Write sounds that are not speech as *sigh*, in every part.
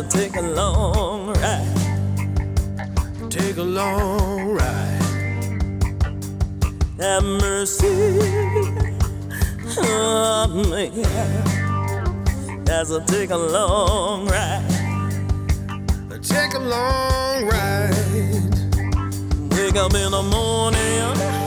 A take a long ride. Take a long ride. Have mercy on me. That's a take a long ride. Take a long ride. Wake up in the morning,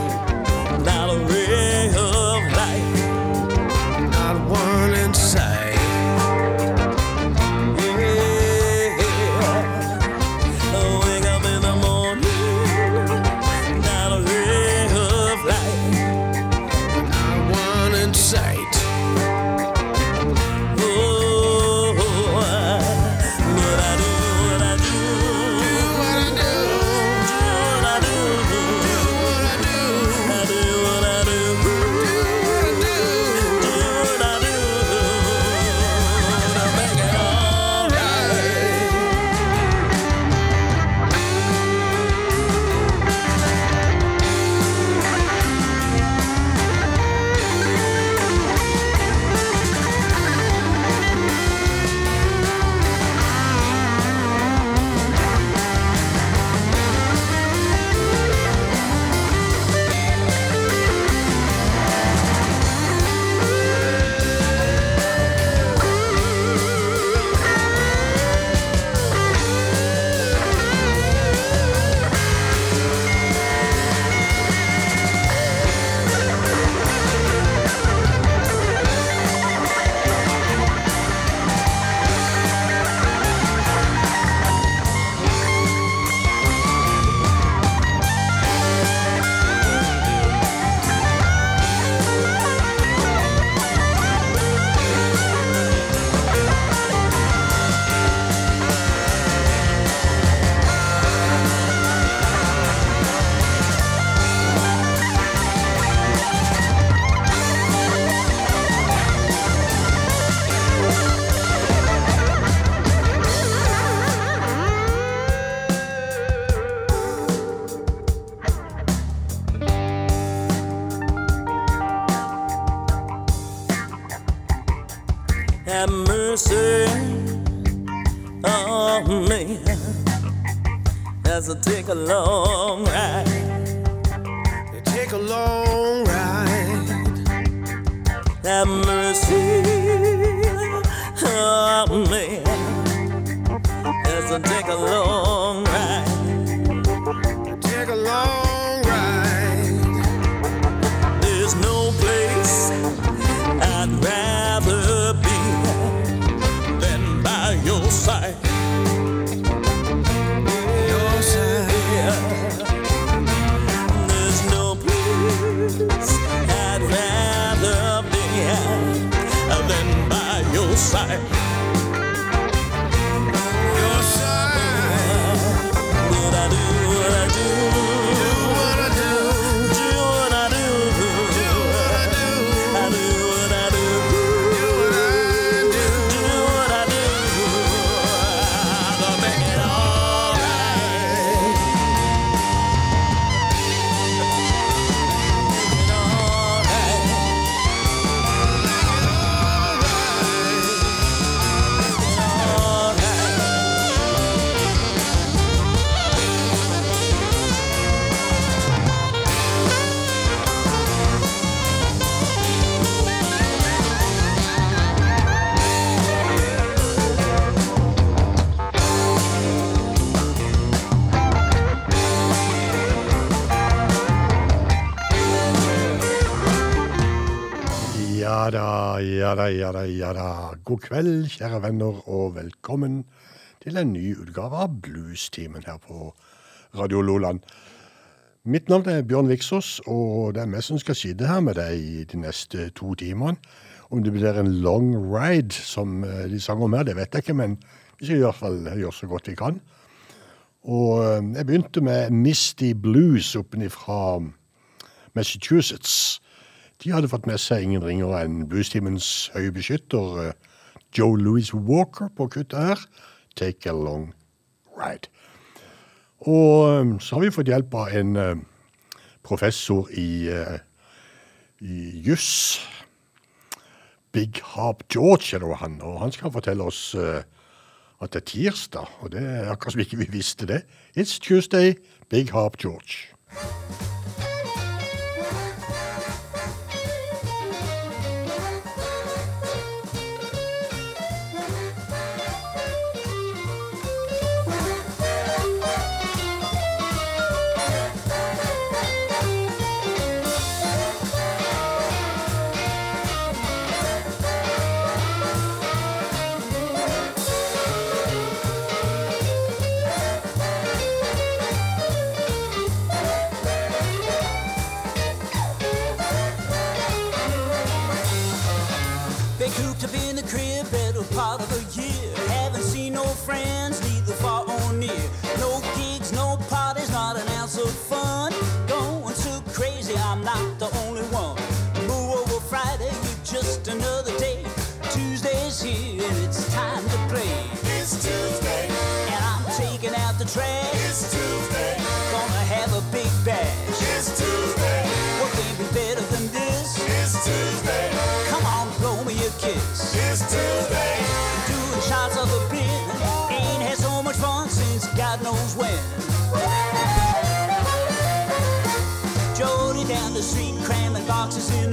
alone. Ja da, ja da. God kveld, kjære venner, og velkommen til en ny utgave av Bluestimen her på Radio Loland. Mitt navn er Bjørn Viksås, og det er meg som skal sitte her med deg i de neste to timene. Om det blir en long ride, som eh, de sang om her, det vet jeg ikke, men vi skal i hvert fall gjøre så godt vi kan. Og eh, jeg begynte med Misty Blues oppe fra Massachusetts. De hadde fått med seg ingen ringere enn Bluestimens høye beskytter eh, Joe Louis Walker på kuttet her. Take a long ride. Og eh, så har vi fått hjelp av en eh, professor i, i juss. Big Harp George er nå han, og han skal fortelle oss at det er tirsdag. Og det er akkurat som ikke vi visste det. It's Tuesday, Big Harp George.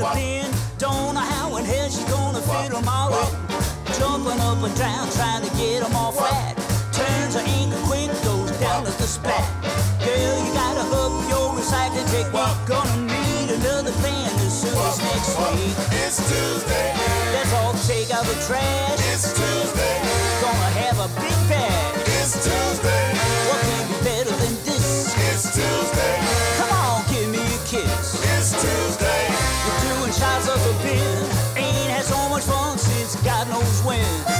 The bin. Don't know how in hell she's gonna fit them all in. Jumping up and down trying to get them all flat. Turns her ankle quick, goes down at the splat. Girl, you gotta up your recycling technique. Gonna need another plan as soon as next week. It's Tuesday. Let's all take out the trash. It's Tuesday. Gonna have a big bash. Knows when.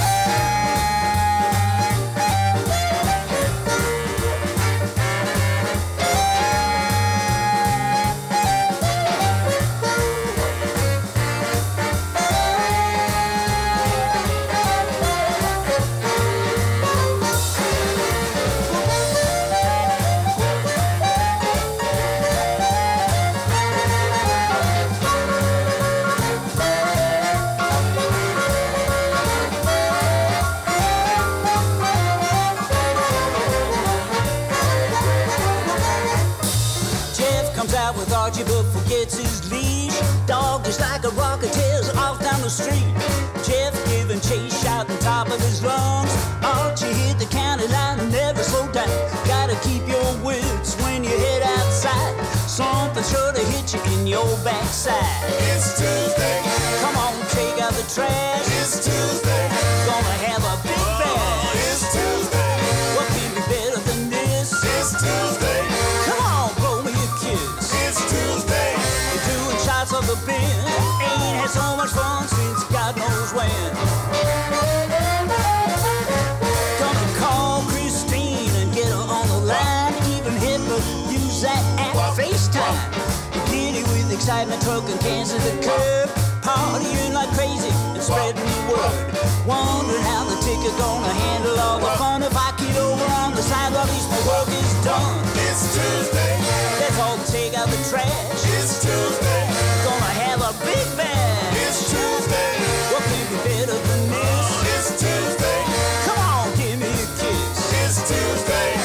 Street. Jeff giving chase, shouting top of his lungs. Archie hit the county line never slow down. Gotta keep your wits when you head outside. Something sure to hit you in your backside. It's Tuesday. Come on, take out the trash. It's Tuesday. Gonna have a big oh, bash. It's Tuesday. What can be better than this? It's Tuesday. Come on, blow me a kiss. It's Tuesday. We're doing shots of the bin. Ain't had so much fun since God knows when. Gonna call Christine and get her on the line. Even Hitler use that app FaceTime. Giddy with excitement, trucking cans to the curb. Partying like crazy and spreading the word. Wondering how the ticket gonna handle all the fun if I get over on the side while these my work is done. It's Tuesday. Let's all take out the trash. It's Tuesday. Gonna have a big bash. It's Tuesday. What can better than this? It's Tuesday. Come on, give me a kiss. It's Tuesday.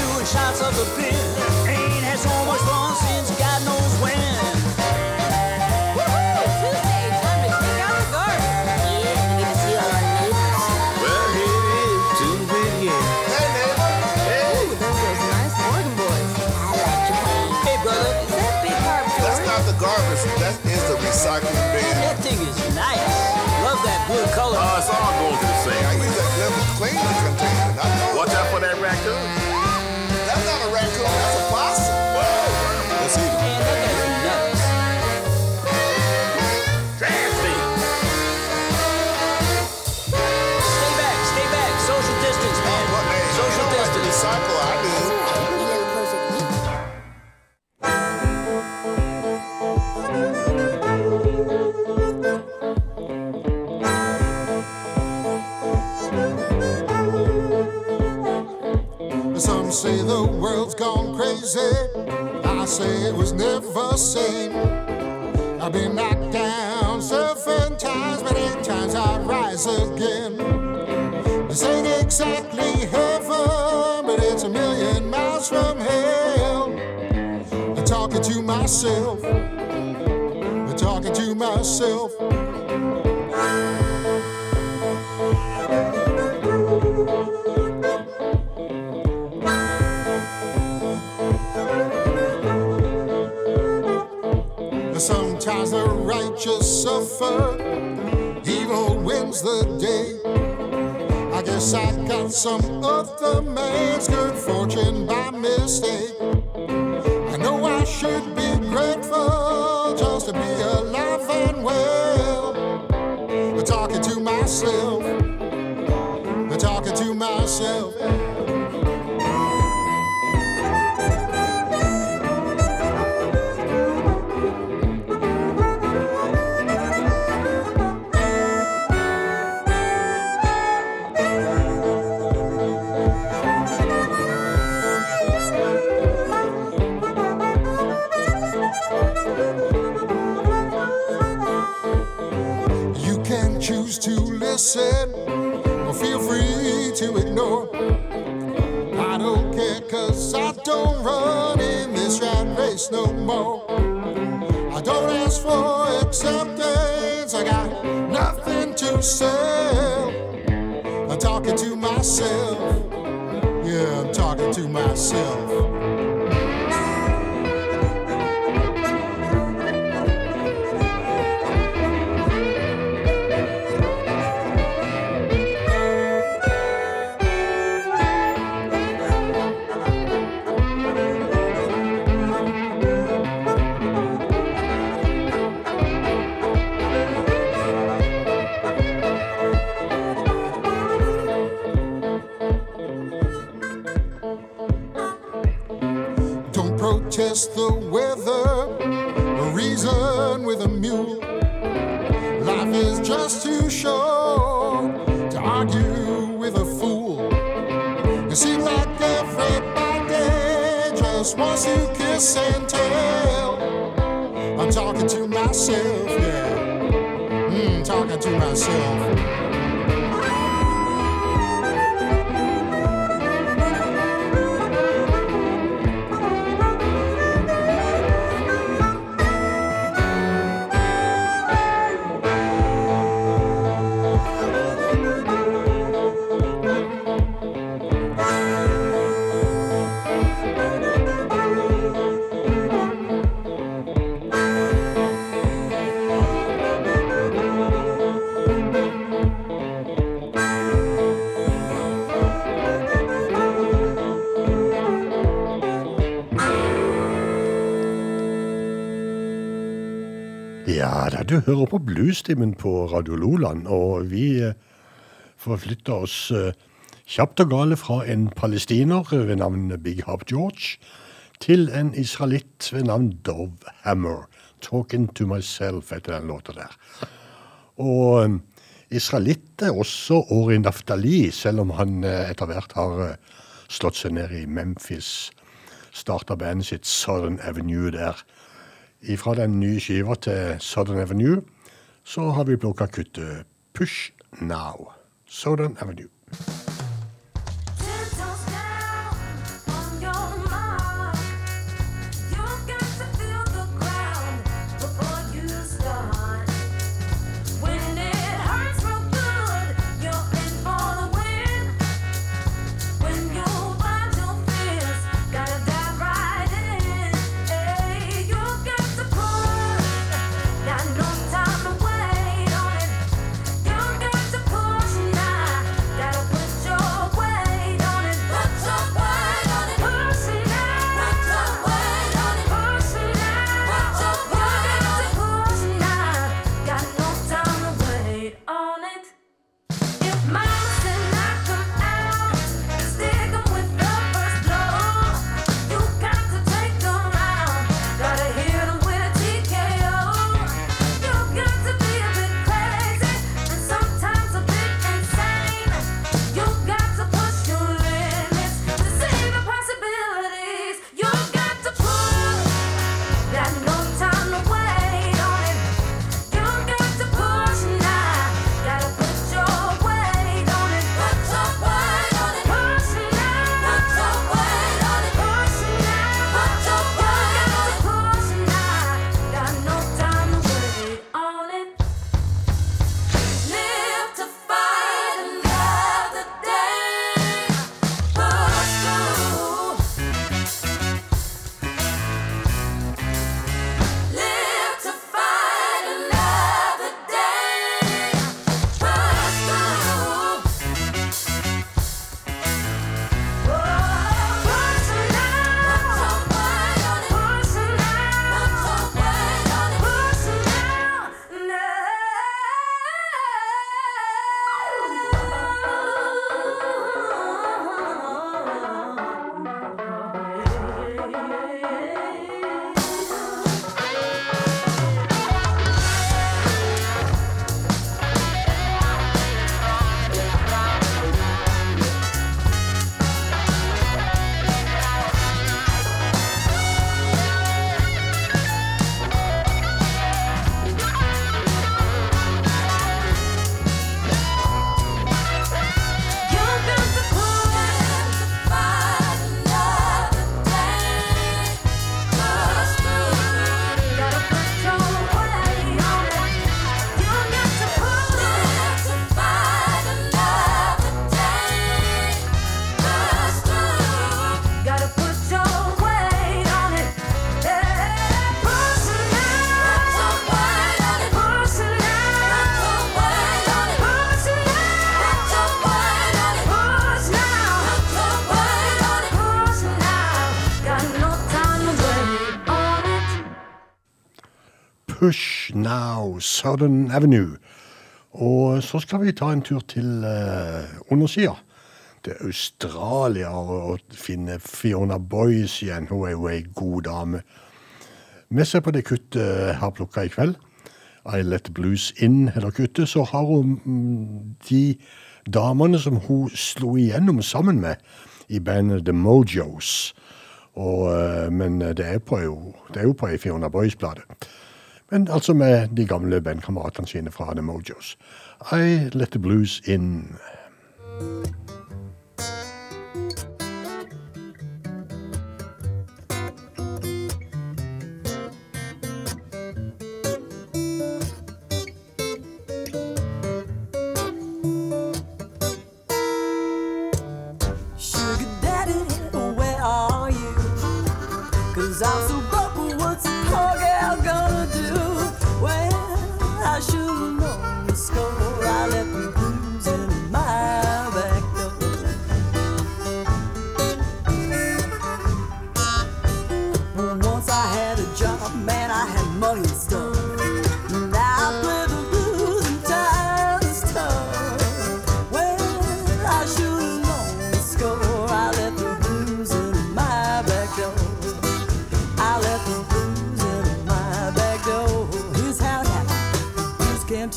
Doing shots of the bin. Ain't had so much fun since I say it was never seen. I've been knocked down seven times, but eight times I rise again. This ain't exactly heaven, but it's a million miles from hell. I'm talking to myself. I'm talking to myself. Sometimes the righteous suffer, evil wins the day. I guess I got some other man's good fortune by mistake. I know I should be grateful just to be alive and well. I'm talking to myself, I'm talking to myself. Listen or feel free to ignore. I don't care cause I don't run in this rat race no more. I don't ask for acceptance, I got nothing to sell. I'm talking to myself, yeah, I'm talking to myself. To kiss and tell. I'm talking to myself, yeah. Mm, talking to myself. Bluestimen på Radio Loland, og vi eh, forflytter oss eh, kjapt og gale fra en palestiner ved navn Big Hop George til en israelitt ved navn Dove Hammer. 'Talking to Myself' etter den låta der. Og eh, israelitt er også Ori Naftali, selv om han etter hvert har slått seg ned i Memphis. Starta bandet sitt Southern Avenue der. Ifra den nye skiva til Southern Avenue så har vi plukka kuttet Push Now. Southern Avenue. Southern Avenue. Og så skal vi ta en tur til eh, undersida. Til Australia og, finne Fiona Boyce igjen. Hun er jo ei god dame. Vi ser på det kuttet eh, her har plukka i kveld. I Let Blues In eller kuttet. Så har hun mm, de damene som hun slo igjennom sammen med i bandet The Mojos. Og, eh, men eh, det er, jo, på ei Fiona Boyce-plate. Men altså med de gamle bandkameratene sine fra The Mojos. I let the blues in.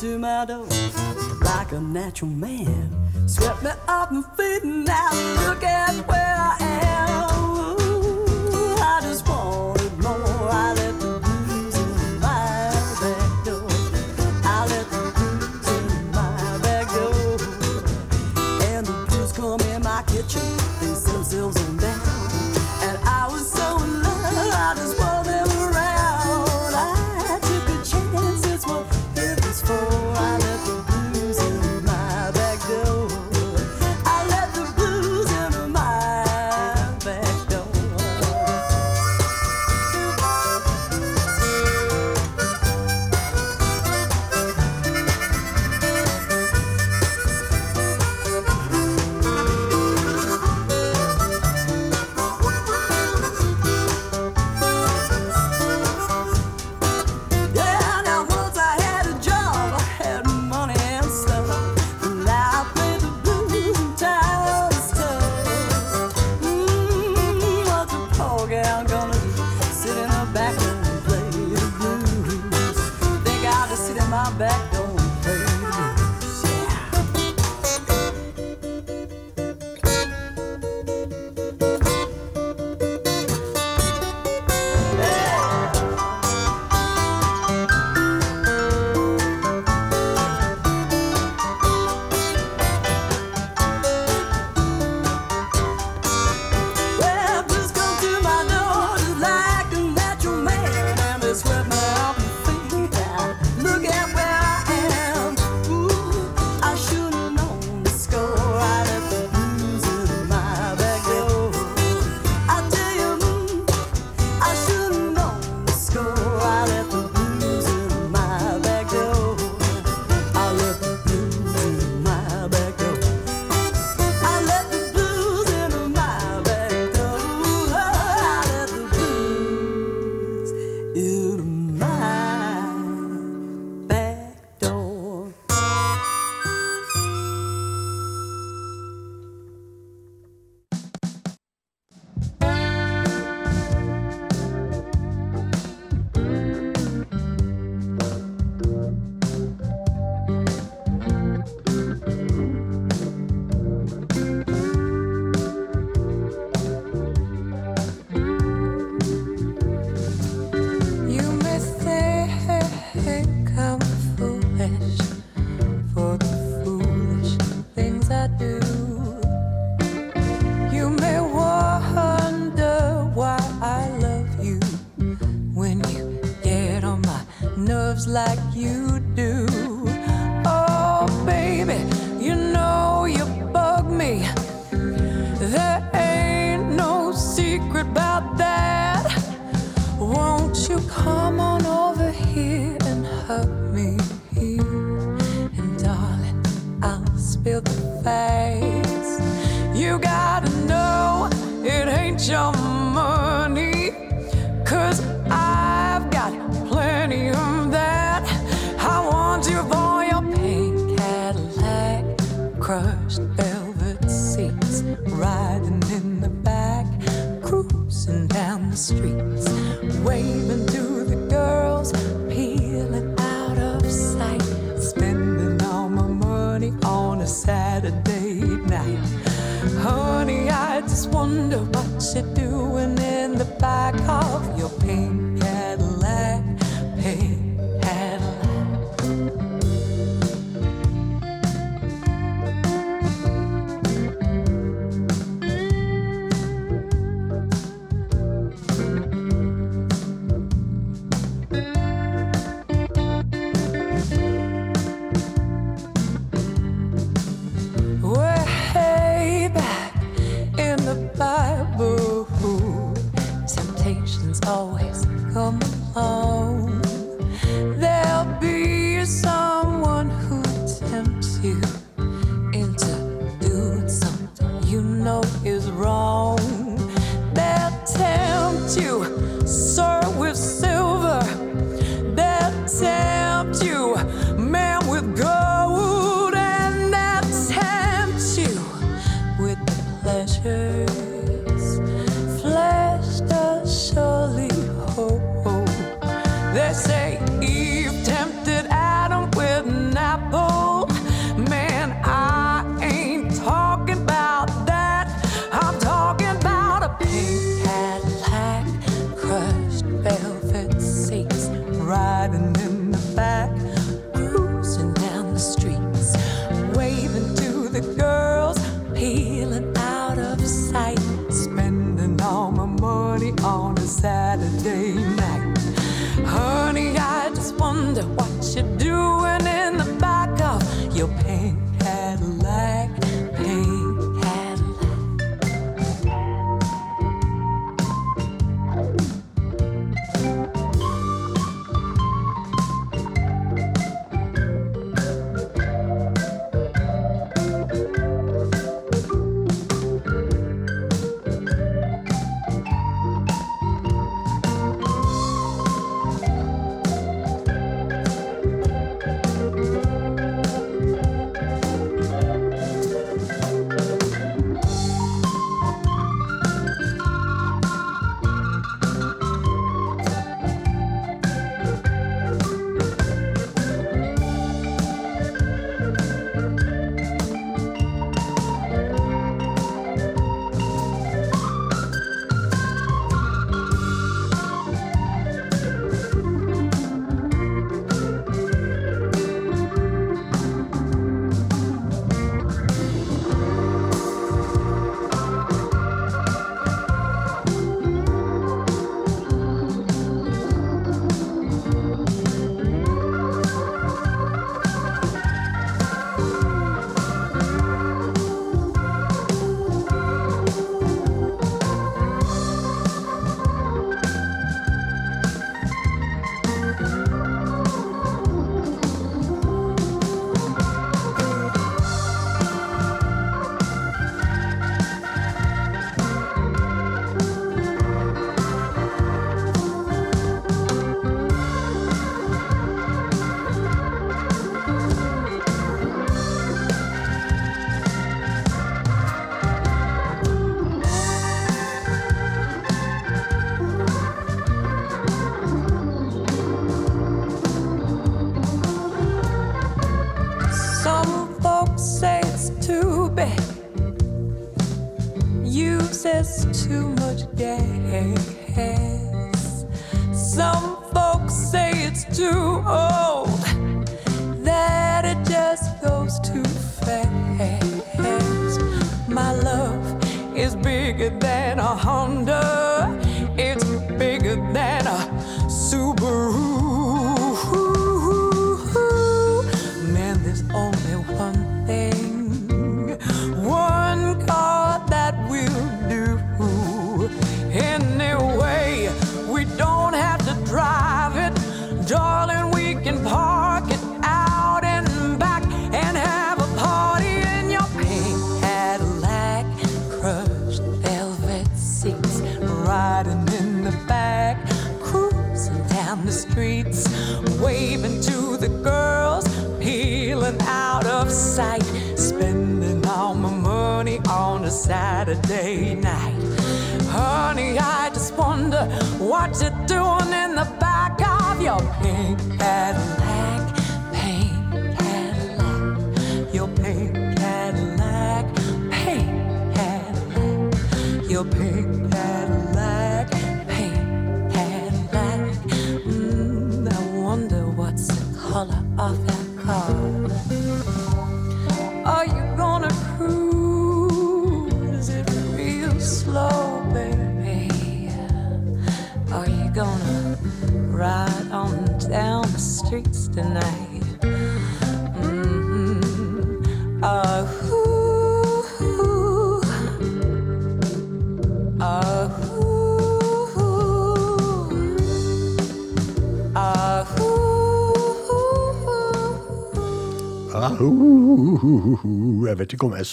to my door like a natural man. Swept me up and feet and now look at where I am. Ooh, I just wanted more. I let the blues in my back door. I let the blues in my back door. And the blues come in my kitchen. They themselves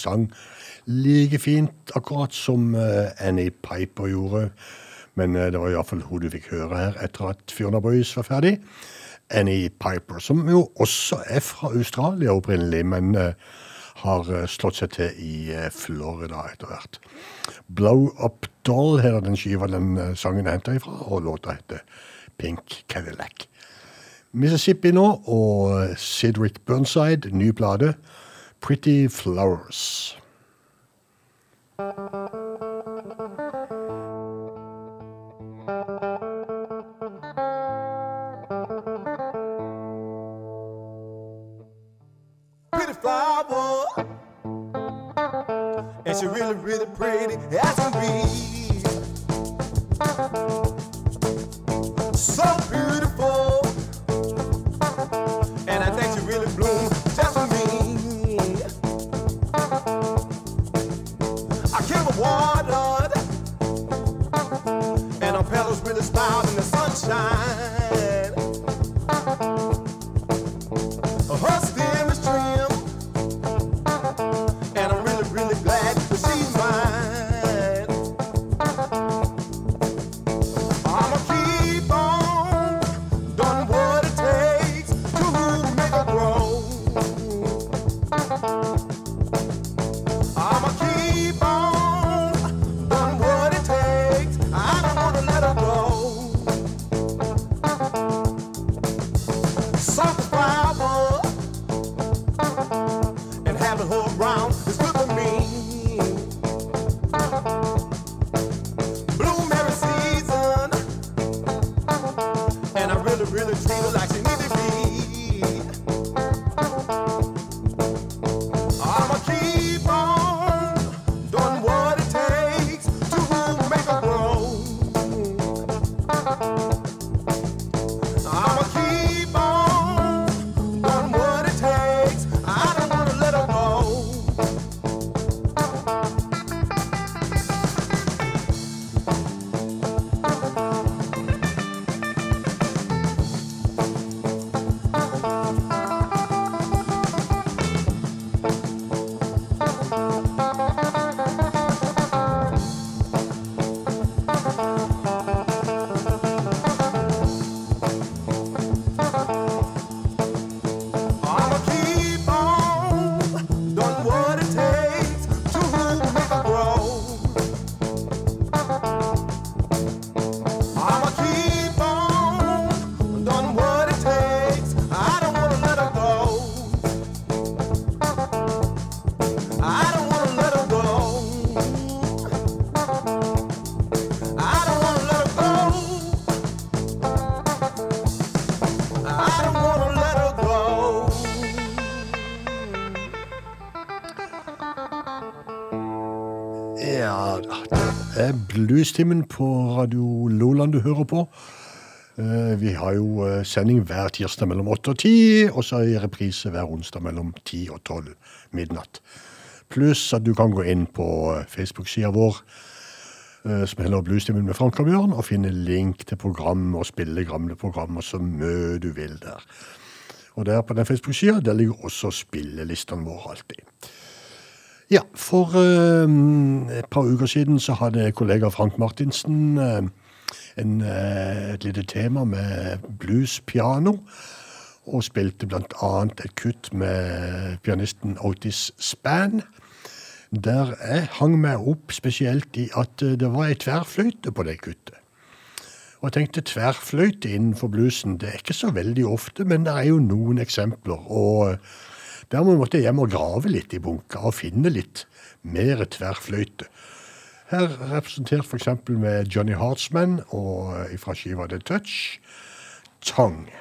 sang like fint akkurat som eh, Annie Piper gjorde, men eh, det var iallfall hun du fikk høre her etter at Fjorda Boys var ferdig. Annie Piper, som jo også er fra Australia opprinnelig, men eh, har slått seg til i Florida etter hvert. Blow Up Doll, her er den skiva den sangen er henta ifra, og låta heter Pink Cadillac. Mississippi nå, og Cedric Burnside, ny plate, Pretty Flowers. pretty flower. And she really, really pretty as can be. So beautiful. Sunshine. Bluestimen på Radio Loland du hører på. Eh, Vi har jo eh, sending hver tirsdag mellom 8 og 10, og så i reprise hver onsdag mellom 10 og 12 midnatt. Pluss at du kan gå inn på eh, Facebook-sida vår, som heter Bluestimen med Frank og Bjørn, og finne link til program og spille gamle programmer så mye du vil der. Og der på den Facebook-sida ligger også spillelistene våre alltid. Ja, for uh, et par uker siden så hadde kollega Frank Martinsen uh, en, uh, et lite tema med blues-piano, og spilte annet et kutt med pianisten Otis Spann. Der jeg hang meg opp spesielt i at det var ei tverrfløyte på det kuttet. Og jeg tenkte tverrfløyte innenfor bluesen, det er ikke så veldig ofte, men det er jo noen eksempler. Og dermed måtte jeg hjem og grave litt i bunka og finne litt mer tverrfløyte. Her representert f.eks. med Johnny Hartsman og eh, fra skiva The Touch, Tongue.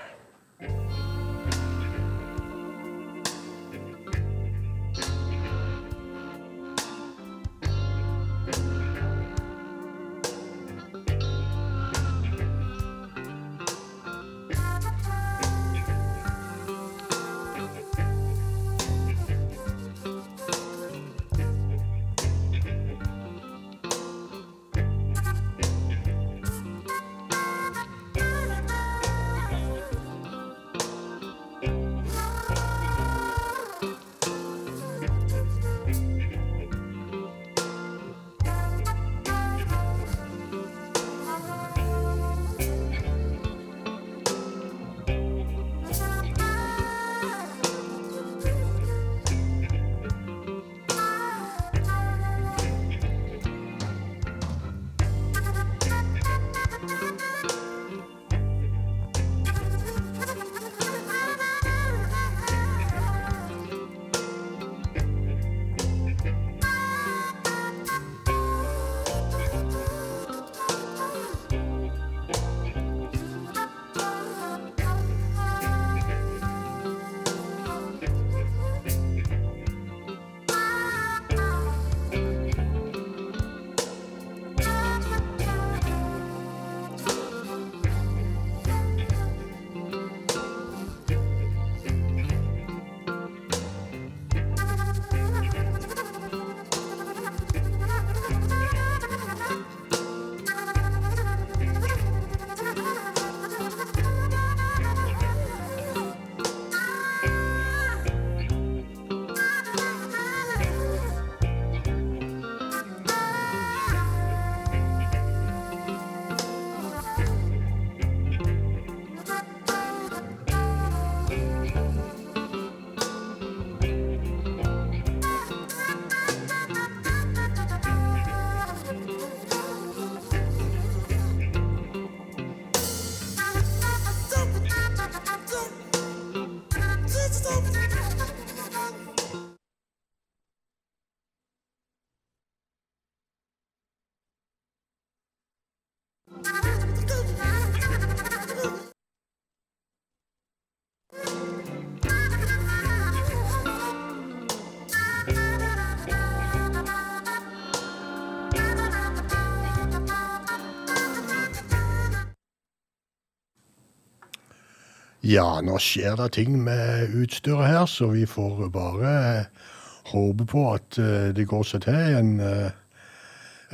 Ja, nå skjer det ting med utstyret her, så vi får bare eh, håpe på at eh, det går seg til igjen eh,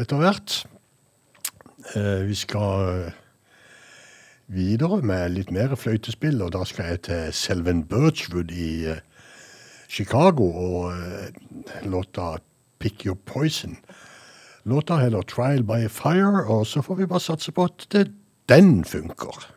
etter hvert. Vi skal videre med litt mer fløytespill, og da skal jeg til Selven Birchwood i Chicago og låta Pick Your Poison. Låta heter Trial by Fire, og så får vi bare satse på at den funker.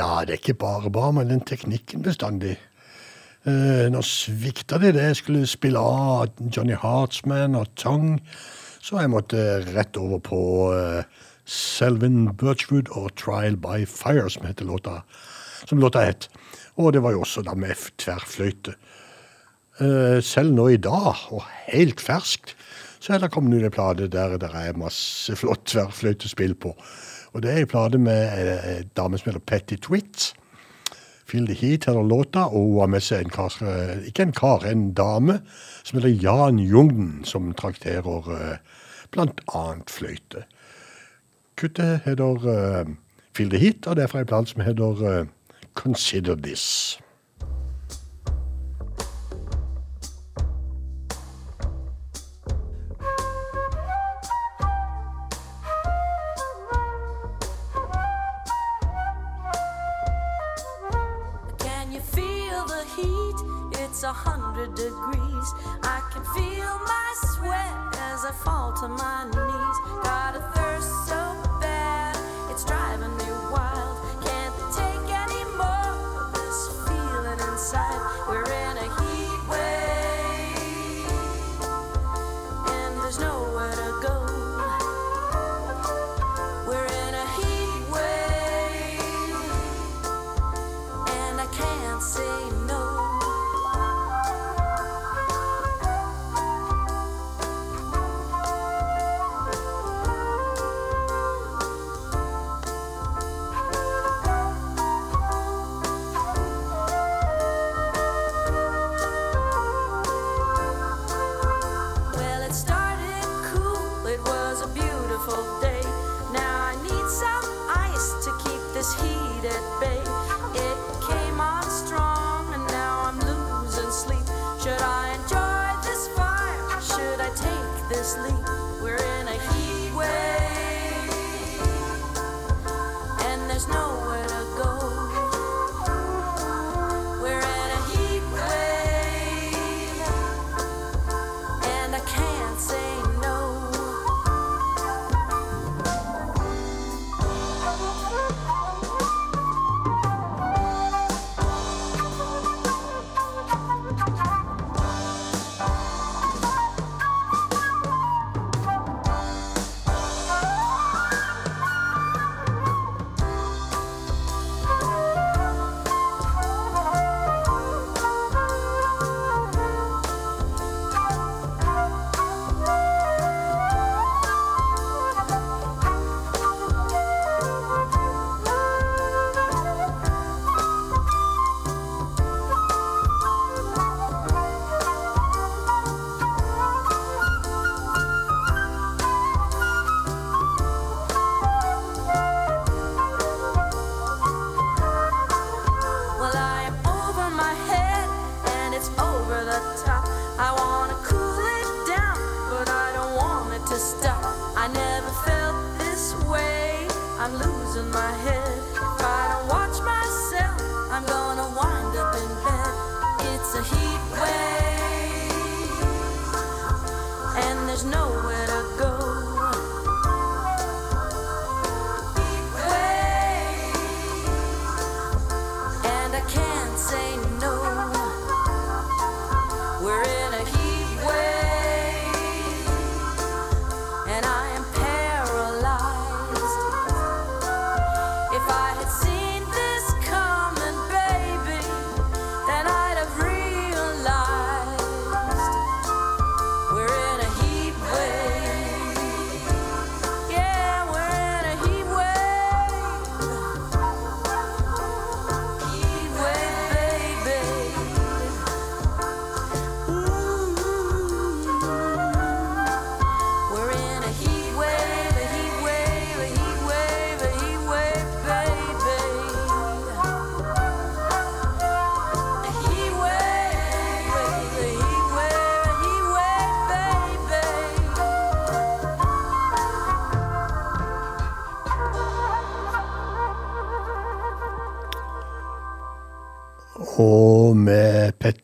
Ja, det er ikke bare bare, men den teknikken bestandig. Eh, nå svikta de det jeg skulle spille av Johnny Hartsman og Tong, så jeg måtte rett over på eh, Selvin Birchwood og Trial by Fire, som låta, som låta het. Og det var jo også da med tverrfløyte. Eh, selv nå i dag, og helt ferskt, så er det kommet ut en plate der det er masse *laughs* flott tverrfløytespill på. Og det er en plate med eh, en dame som heter Petty Twitt. Feel the Heat heter låta, og hun har med seg en kar, eh, ikke en kar, en dame, som heter Jan Jungden, som trakterer bl.a. blant annet fløyte. Kuttet heter uh, Feel the Heat, og det er fra en plate som heter uh, Consider This.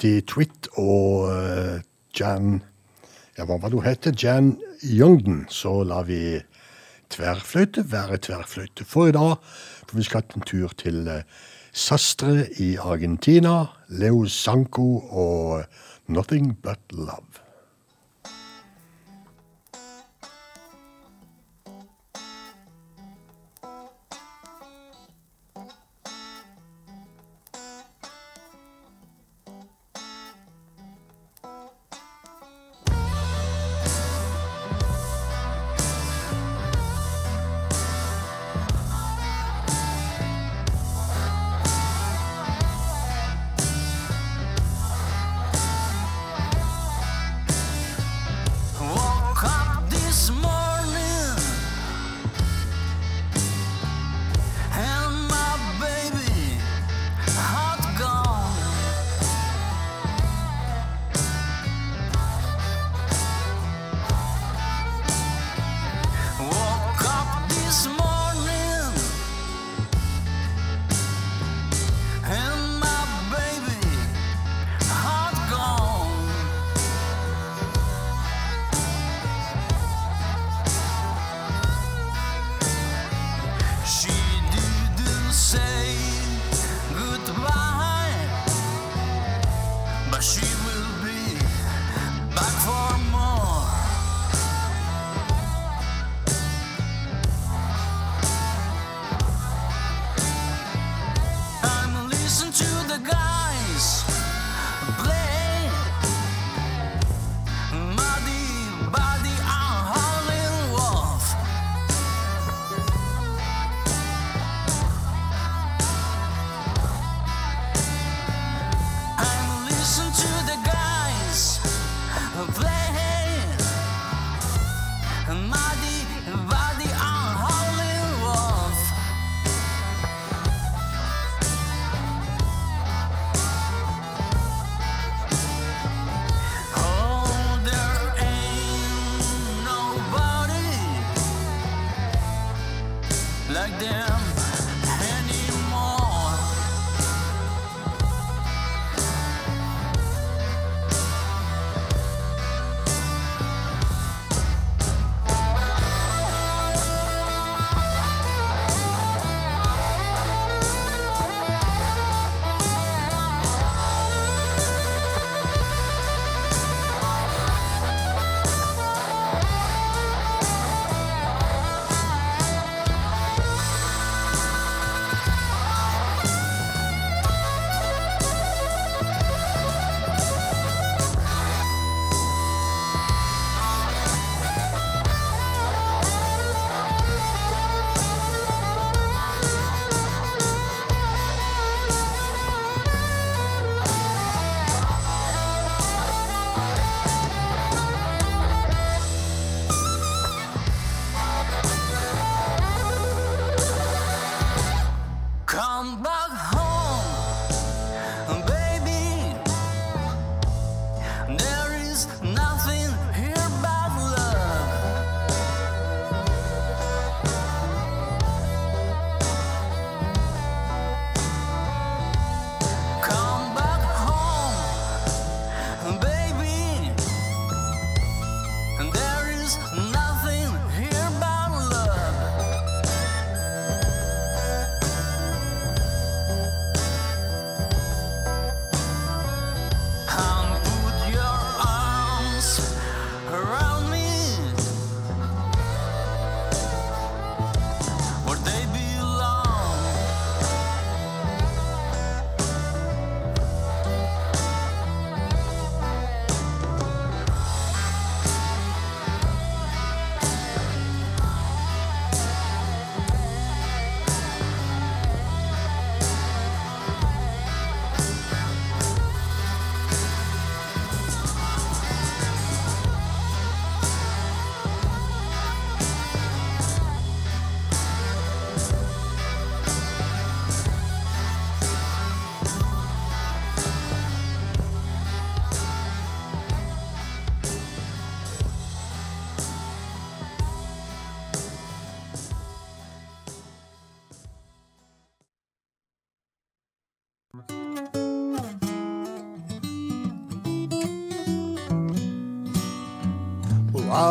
Med Twitt og eh, Jan Ja, hva var det hun het? Jan Youngden. Så lar vi tverrfløyte være tverrfløyte for i dag. For vi skal ha en tur til eh, Sastre i Argentina. Leo Sanko og Nothing But Love.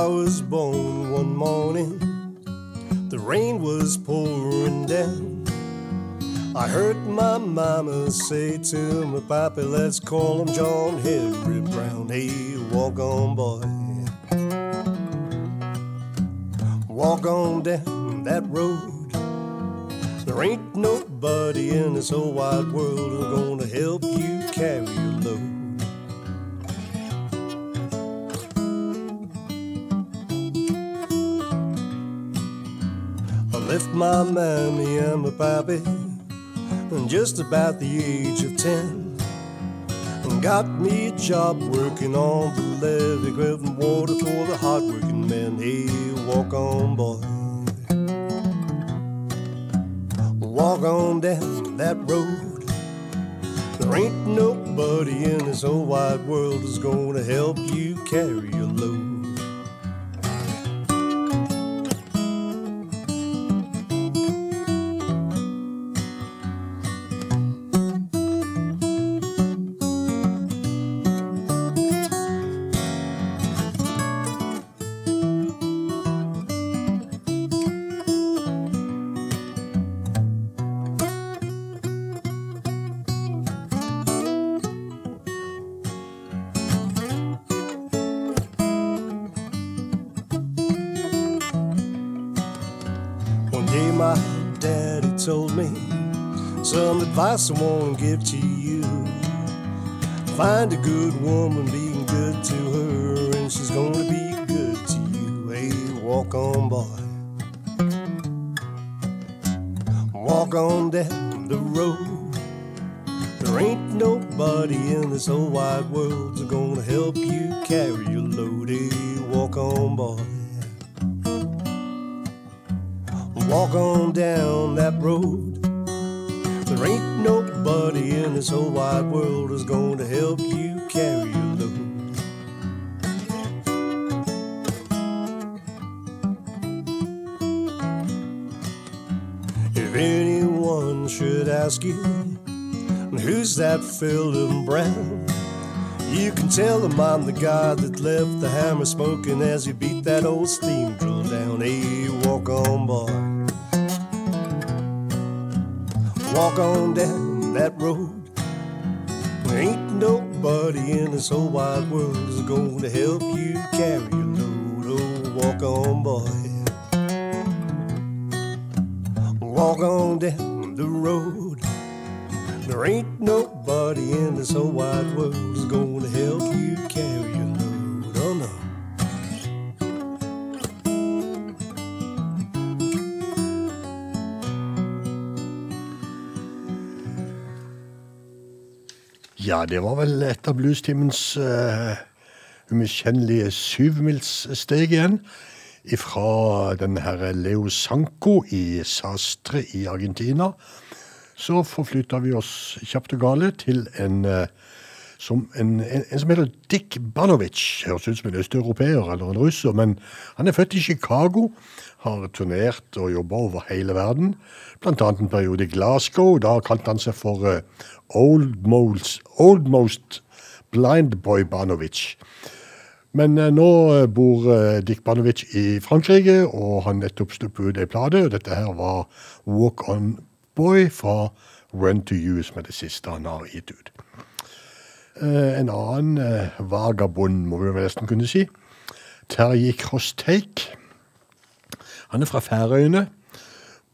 I was born one morning, the rain was pouring down. I heard my mama say to my pappy, let's call him John Henry Brown. Hey, walk on, boy. Walk on down that road. There ain't nobody in this whole wide world about the age of ten. And got me a job working on the levee, grabbing this whole wide world is going to help you carry your load. If anyone should ask you, who's that Philip Brown? You can tell them I'm the guy that left the hammer smoking as he beat that old steam drill down. Hey, walk on, boy. Walk on down that road. Nobody in this whole wide world is going to help you carry your load. Oh, walk on, boy. Walk on down the road. There ain't nobody in this whole wide world is going to help you carry your Ja, det var vel et av bluestimens uh, umiskjennelige syvmilssteg igjen. Fra den herre Leo Sanco i Sastre i Argentina. Så forflytta vi oss kjapt og gale til en, uh, som, en, en, en som heter Dick Banovic. Høres ut som en østeuropeer eller en russer, men han er født i Chicago. Har turnert og jobba over hele verden. Annet en periode i Glasgow. Da kalte han seg for eh, Old Most, Old Most Blind Boy Banovic. Men eh, nå eh, bor Dick Banovic i Frankrike, og han nettopp sluppet ut ei plate. Dette her var Walk On Boy fra Run To You, som er det siste han har gitt ut. En annen vagabond, må vi nesten kunne si. Terje Crossteik. Han er fra Færøyene.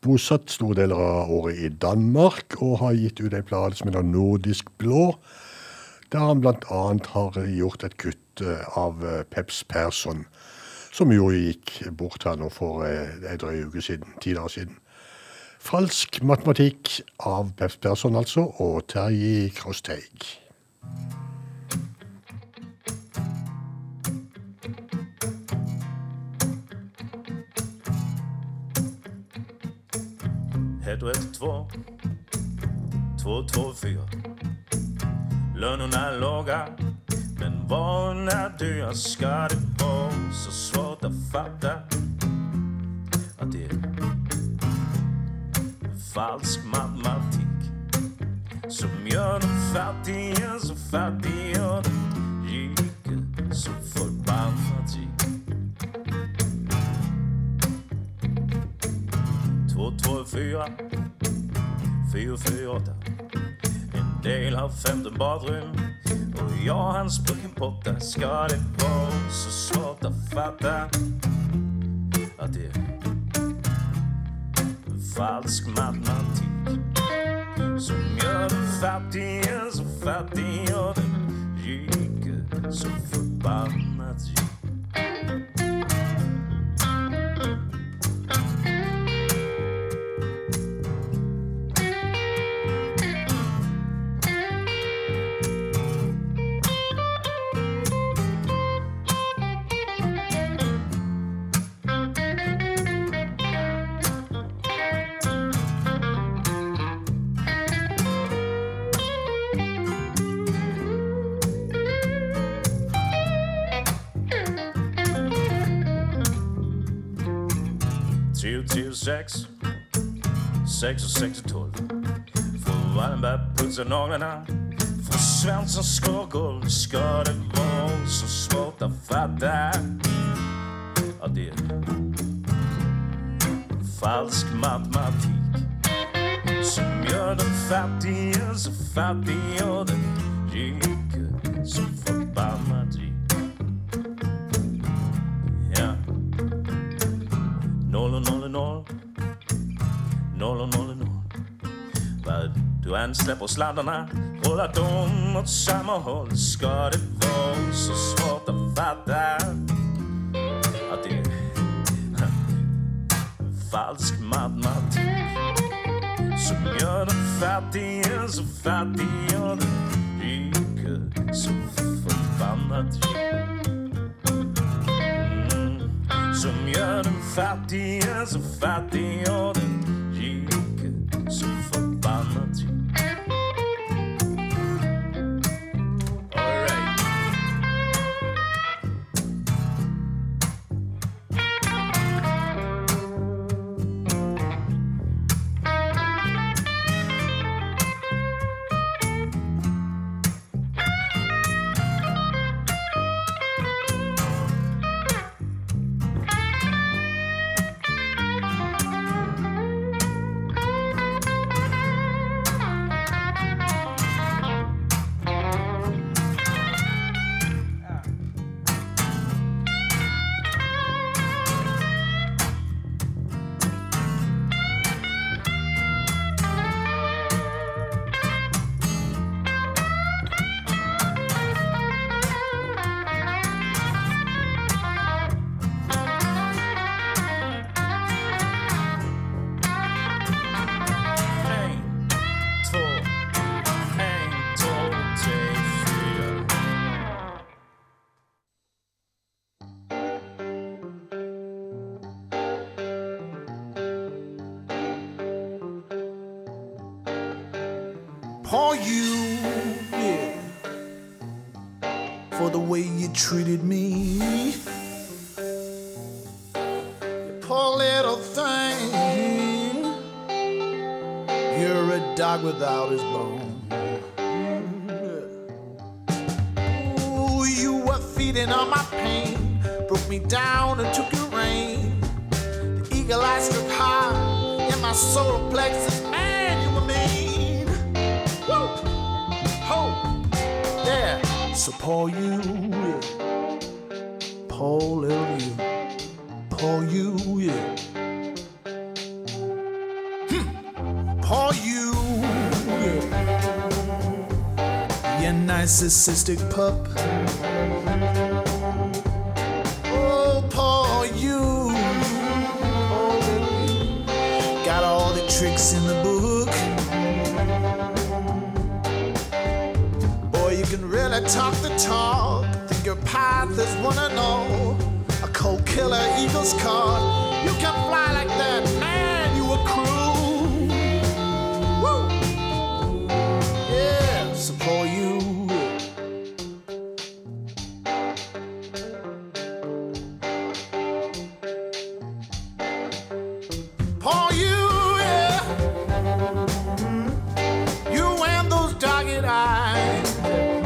Bosatt store deler av året i Danmark og har gitt ut en plate som heter Nordisk blå, der han bl.a. har gjort et kutt eh, av eh, Peps Persson, som jo gikk bort her nå for eh, ei drøy uke siden, ti dager siden. Falsk matematikk av Peps Persson, altså, og Terje Krosteig. 112 224 Lönerna är låga men varorna dyra Ska det vara så svårt att fatta att det är falsk matematik som gör de fattige så fattiga och de rika så förbannat rika 224 448 En del har 15 badrum. Och jag hans plug-in-potta Ska det vara så svårt att fatta Att det är falsk matematik Som gör den fattige så fattig Och den rike så förbannat Tio, tio, sex. Sex och sex och tolv Får Wallenberg putsa naglarna Får Svensson skågolv Ska det vara så svårt att fatta Ja, det är falsk matematik Som gör den så fattig Och den Du än släpper sladdarna Rullar de åt samma håll Ska det vara så svårt att fatta Att det är falsk matematik Som gör den fattige så fattig Och den rike så förbannat rik som gör den fattige så fattig och den rike så förbannat rik. big pup. upon you. Yeah. Mm. You and those dogged eyes. Mm.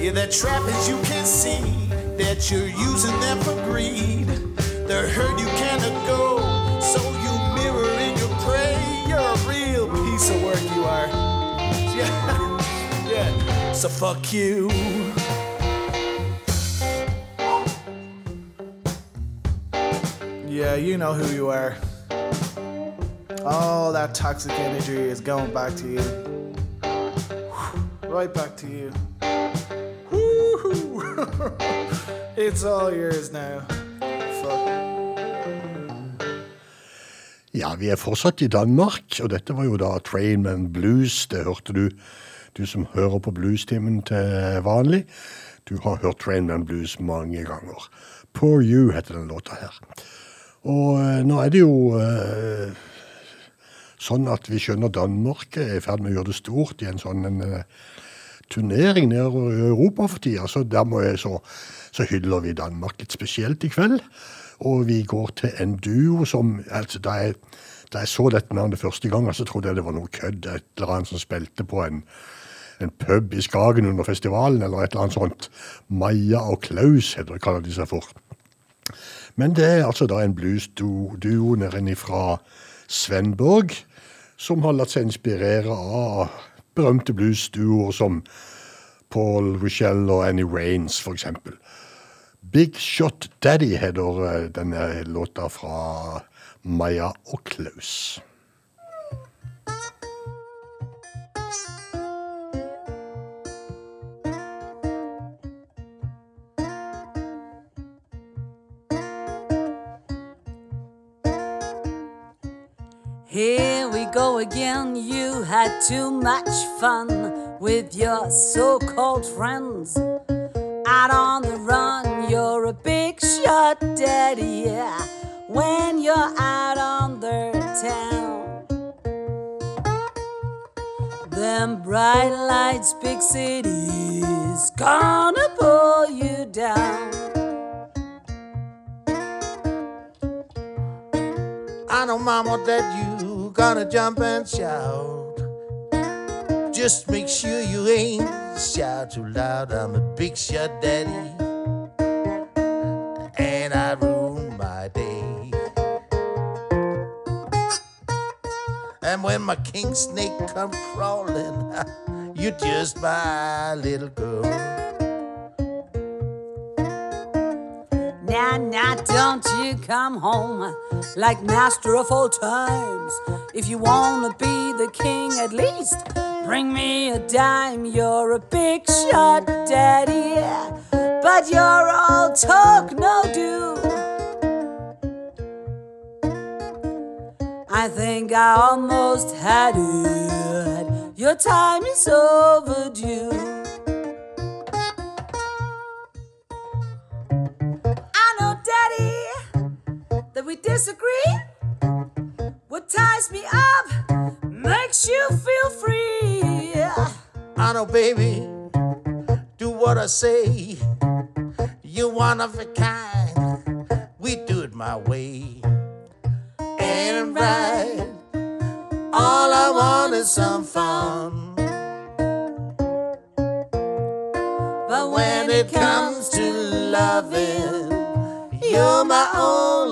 Yeah, mm-hmm. They're trappings you can see that you're using them for greed. They're hurt you can't. So fuck you. Yeah, you know who you are. All that toxic energy is going back to you. Right back to you. Woo-hoo. *laughs* it's all yours now. Fuck. Ja, vi er fortsatt i Danmark, og dette var jo da Trainman Blues. Det hørte du, du som hører på bluestimen til vanlig. Du har hørt Trainman Blues mange ganger. Poor You heter den låta her. Og eh, nå er det jo eh, sånn at vi skjønner Danmark er i ferd med å gjøre det stort i en sånn en, eh, turnering nede i Europa for tida. Så der må jeg så, så hyller vi Danmark litt spesielt i kveld. Og vi går til en duo som altså Da jeg, da jeg så dette navnet første gang, så trodde jeg det var noe kødd. Et eller annet som spilte på en, en pub i Skagen under festivalen, eller et eller annet sånt. Maja og Klaus heter, kaller de seg for. Men det er altså da en bluesduo nede fra Svenborg, som har latt seg inspirere av berømte blues-duoer som Paul Rochelle og Annie Raines, eksempel. Big Shot Daddy heter eh, denne låta fra Maja og Klaus. Go again. You had too much fun with your so called friends. Out on the run, you're a big shot daddy, yeah. When you're out on the town, them bright lights, big cities, gonna pull you down. I know, mama, that you gonna jump and shout. Just make sure you ain't shout too loud. I'm a big shot daddy, and I ruin my day. And when my king snake come crawling, *laughs* you're just my little girl. Now, now, don't you come home like master of all times. If you wanna be the king, at least bring me a dime. You're a big shot, daddy. But you're all talk, no do. I think I almost had it. Your time is overdue. Disagree. What ties me up makes you feel free. I know, baby, do what I say. You're one of a kind. We do it my way. It right? All I want is some fun. But when it comes to loving, you're my only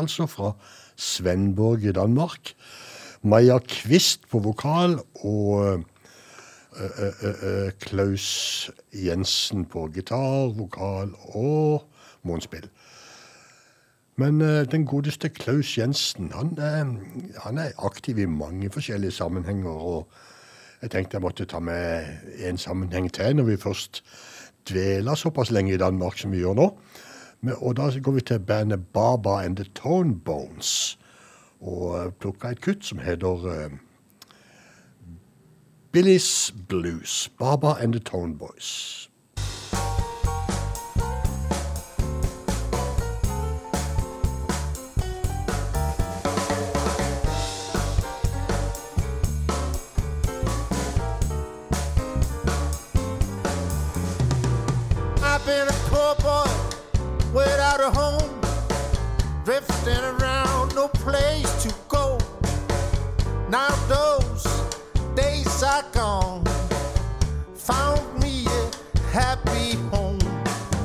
altså, fra Svendborg i Danmark. Maja Kvist på vokal og ø, ø, ø, Klaus Jensen på gitar, vokal og månspill. Men den godeste Klaus Jensen, han, er, han er aktiv i mange forskjellige sammenhenger. og jeg tenkte jeg måtte ta med en sammenheng til når vi først dveler såpass lenge i Danmark som vi gjør nå. Og da går vi til bandet Baba and the Tone Bones. Og eh, plukka et kutt som heter uh, Billy's Blues. Baba and the Tone Boys. I've been a poor boy without a home, drifting around, no place to go. Now those days are gone, found me a happy home.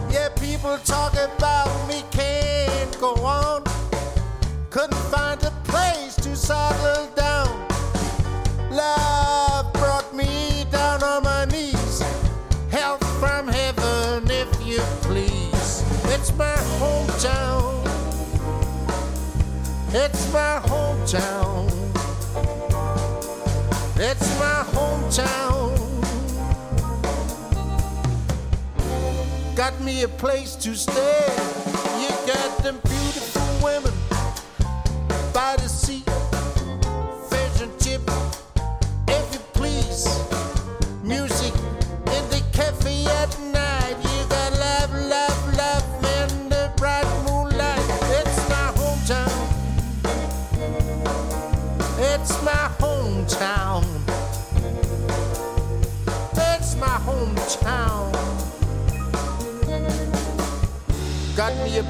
Yeah, people talk about me can't go on. Couldn't find a place to settle down. Love It's my hometown. It's my hometown. Got me a place to stay. You got them beautiful women by the sea. Fish and chip,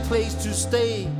place to stay.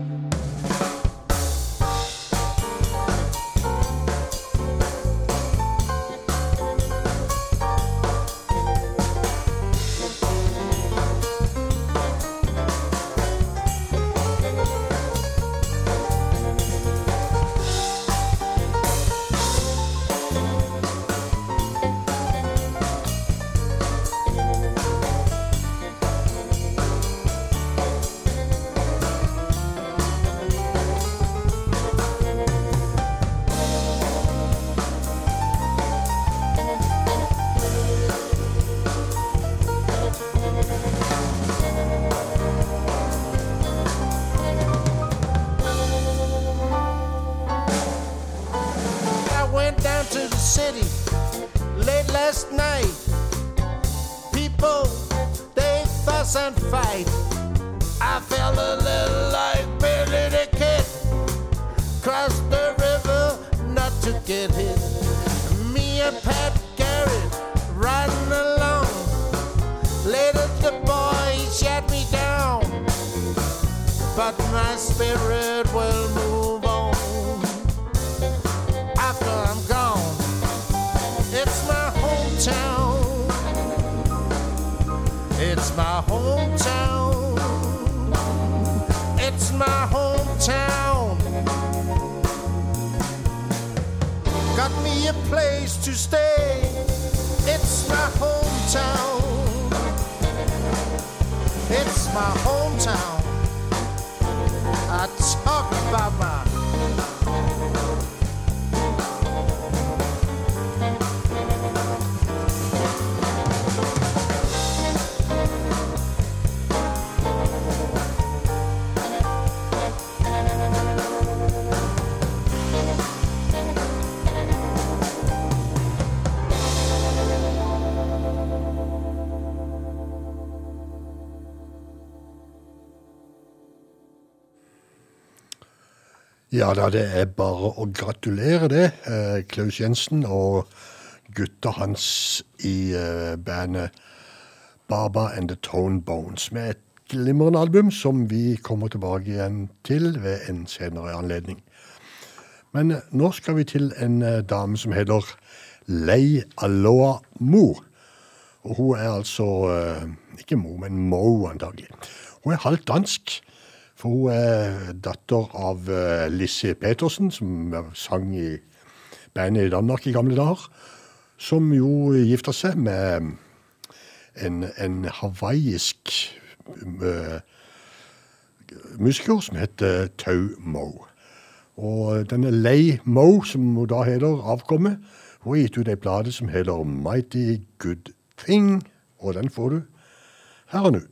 Ja da, det er bare å gratulere, det. Eh, Klaus Jensen og gutta hans i eh, bandet Baba and The Tone Bones. Med et glimrende album som vi kommer tilbake igjen til ved en senere anledning. Men eh, nå skal vi til en dame som heter Lei Aloa Mo. Og hun er altså ikke Mo, men Mo, antagelig. Hun er halvt dansk for hun er datter av eh, Lissi Petersen, som sang i bandet i Danmark i gamle dager. Som jo gifta seg med en, en hawaiisk eh, musiker som heter Tau Moe. Og denne Lei Moe, som hun da heter, avkommet, hun har gitt ut ei plate som heter Mighty Good Thing, og den får du her og nå.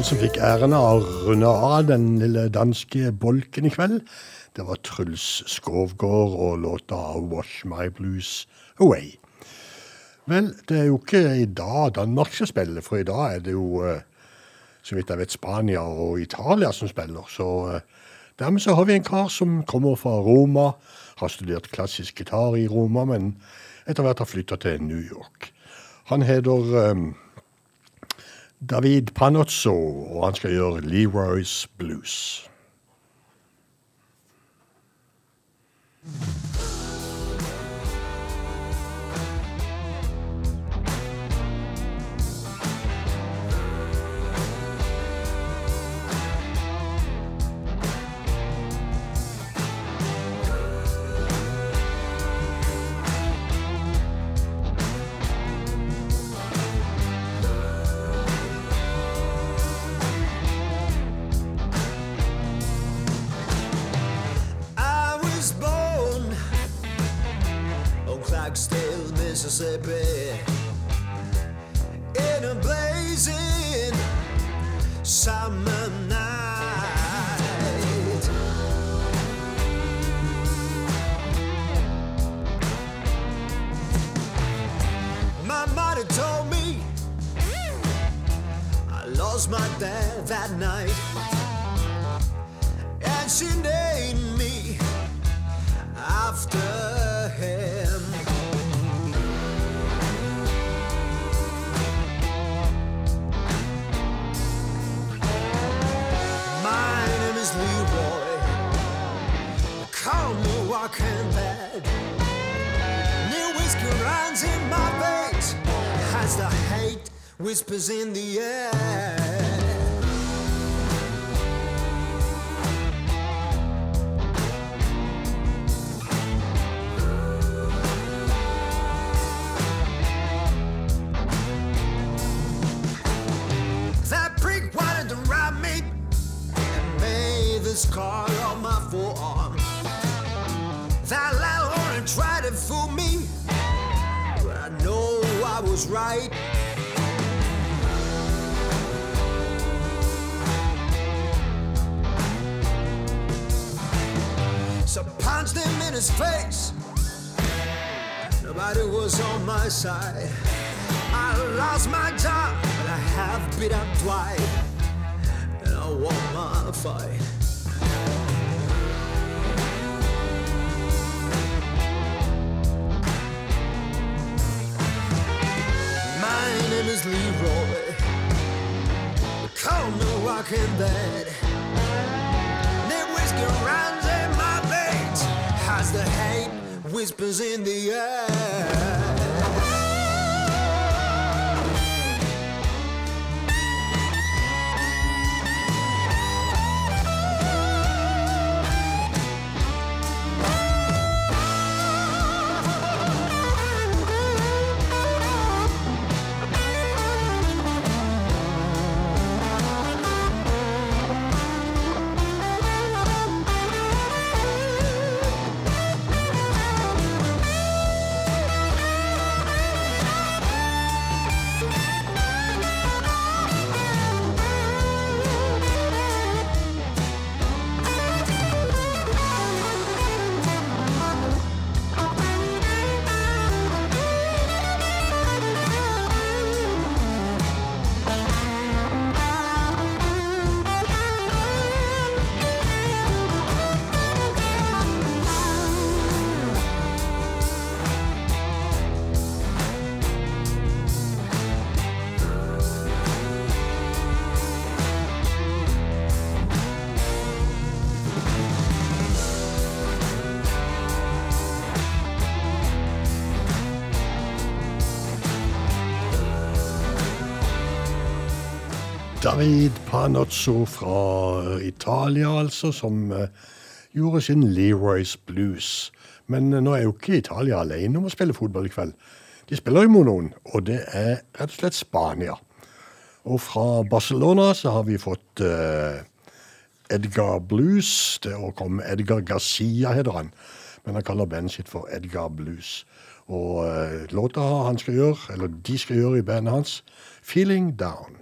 Han som fikk æren av å runde av den lille danske bolken i kveld, det var Truls Skovgård og låta 'Wash My Blues Away'. Vel, det er jo ikke i dag Danmark skal spille, for i dag er det jo, eh, så vidt jeg vet, Spania og Italia som spiller. Så eh, dermed så har vi en kar som kommer fra Roma, har studert klassisk gitar i Roma, men etter hvert har flytta til New York. Han heter um, David Panozzo, og han skal gjøre Leroy's Blues. thank David Panozzo fra eh, Italia, altså, som eh, gjorde sin Leroy's Blues. Men eh, nå er jo ikke Italia alene om å spille fotball i kveld. De spiller jo mot noen, og det er rett og slett Spania. Og fra Barcelona så har vi fått uh, Edgar Blues. Det å komme Edgar Gazia heter han, men han kaller bandet sitt for Edgar Blues. Og uh, låta han skal gjøre, eller de skal gjøre i bandet hans, 'Feeling Down'.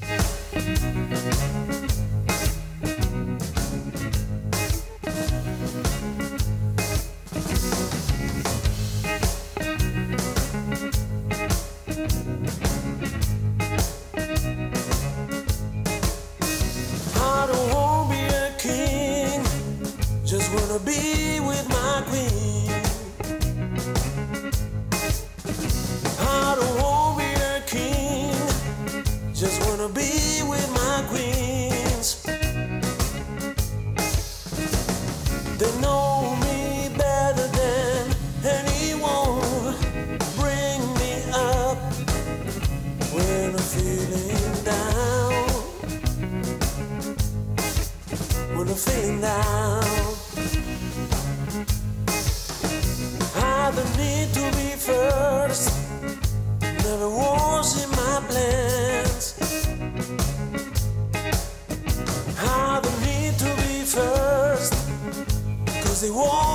Thank you. they want.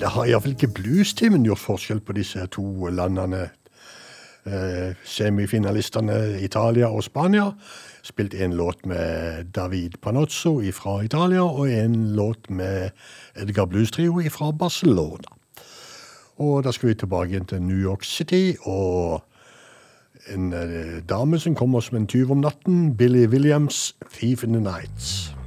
det har iallfall ikke bluestimen gjort forskjell på disse to landene. Eh, semifinalistene Italia og Spania spilte en låt med David Panozzo fra Italia og en låt med Edgar Blues Trio fra Barcelona. Og da skal vi tilbake til New York City og en eh, dame som kommer som en tyv om natten, Billy Williams, 'Thief in the Nights'.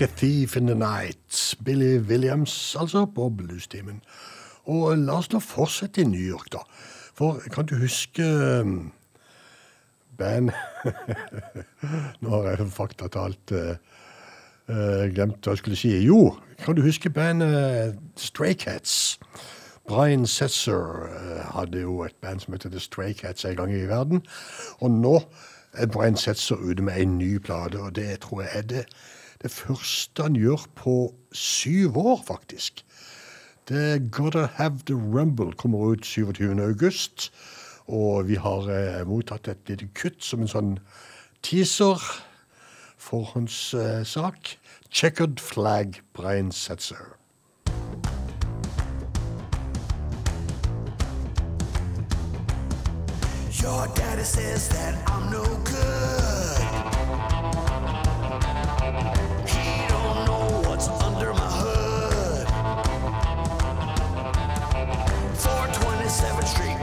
Like a Thief in the Night. Billy Williams, altså, på bluestimen. Og la oss nå fortsette i New York, da. For kan du huske um, band *laughs* Nå har jeg faktatalt uh, uh, glemt hva jeg skulle si. Jo, kan du huske bandet Stray Cats? Brian Setzer hadde jo et band som heter The Stray Cats en gang i verden. Og nå er Brian Setzer ute med en ny plate, og det tror jeg er det, det første han gjør på syv år, faktisk. Det Gotta Have The Rumble kommer ut 27. august. Og vi har eh, mottatt et lite kutt som en sånn teaser. Forhåndssak. Eh, sak. Checkered Flag, Brian Setzer. Your daddy says that I'm no good. 7th Street.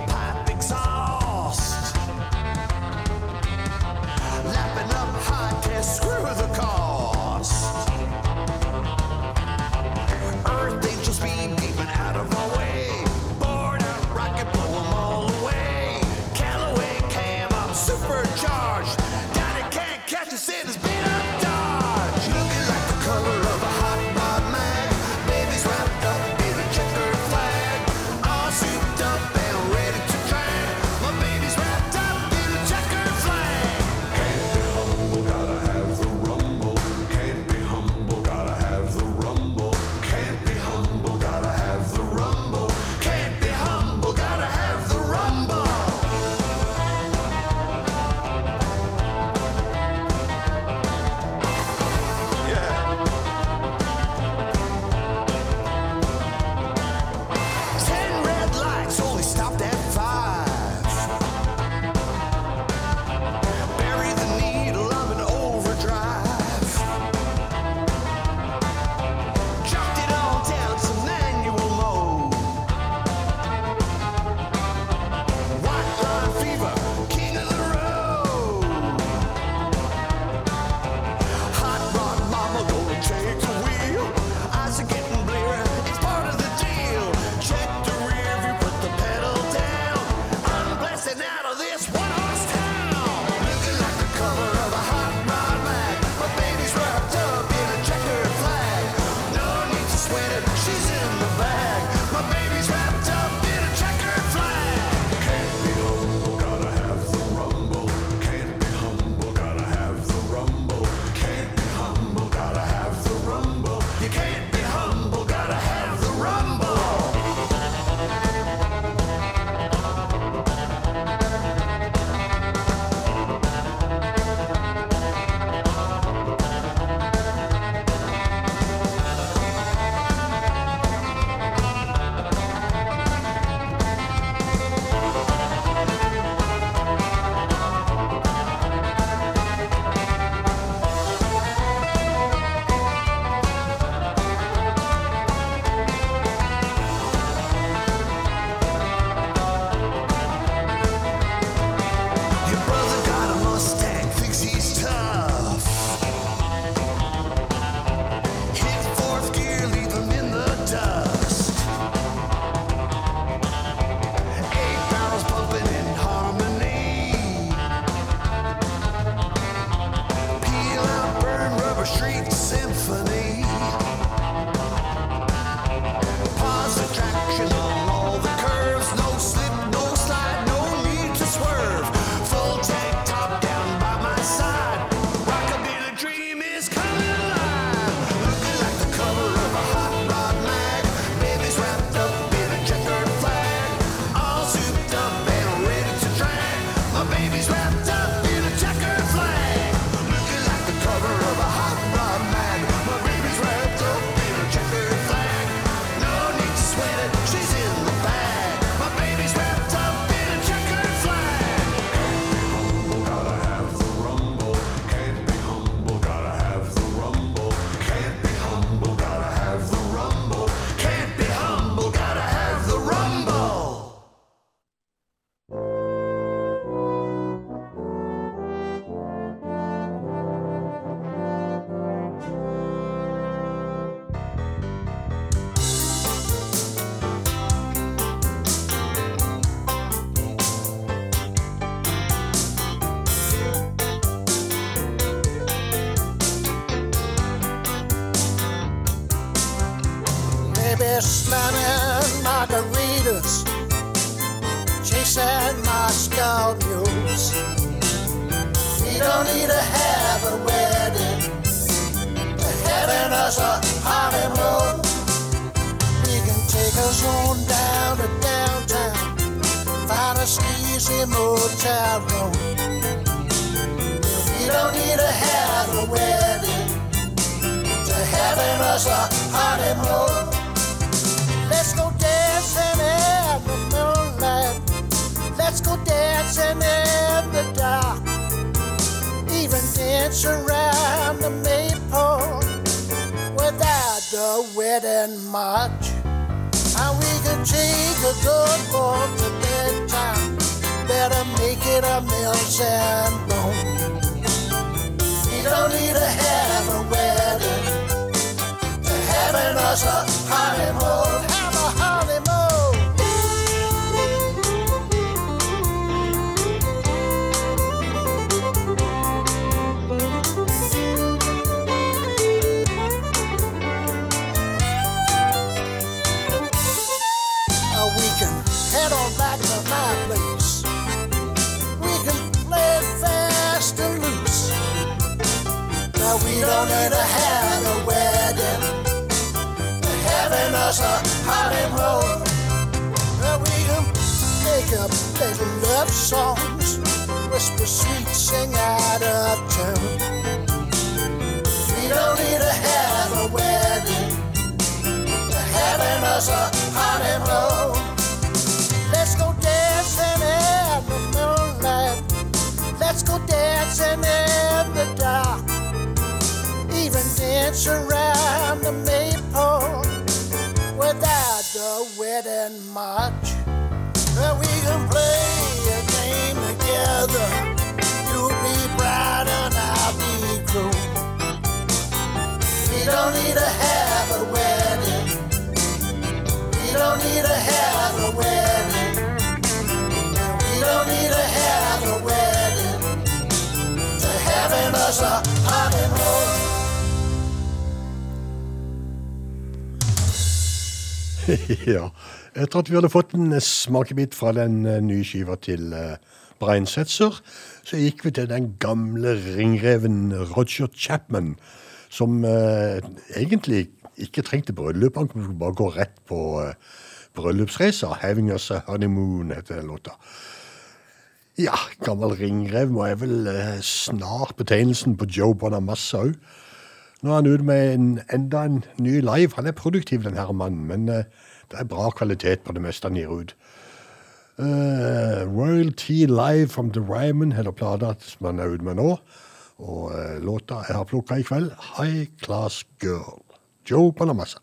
We don't need to have a wedding, having us a. Let's go dancing in the moonlight. Let's go dancing in the dark. Even dance around the maypole without the wedding march. And we can take a good walk to bedtime. Better make it a mills and bone. We don't need to have a wedding to having us a honeymoon. Us a honeymoon. Now we can make up little love songs, whisper sweet, sing out of tune. We don't need to have a wedding. They're having us a honeymoon. Let's go dancing in the moonlight. Let's go dancing in the dark. Even dance around the maypole the wedding march. Well, we can play a game together. You'll be bride and I'll be groom. We don't need to have a wedding. We don't need to have a wedding. We don't need to have a wedding. To having us a honeymoon. *laughs* ja. Etter at vi hadde fått en smakebit fra den eh, nye skiva til uh, Brian Setzer, så gikk vi til den gamle ringreven Roger Chapman, som eh, egentlig ikke trengte bryllup. Han kunne bare gå rett på eh, bryllupsreisa. 'Having Us a Honeymoon' heter låta. Ja, gammel ringrev må jeg vel eh, snart betegnelsen på Joe Bonamassa òg. Nå er han ute med en, enda en ny live. Han er produktiv, den her mannen, men uh, det er bra kvalitet på det meste han gir ut. Eh, Royalty Live from the Ryman heter plata som han er ute med nå. Og uh, låta jeg har plukka i kveld, High Class Girl. Joe Bonamassa.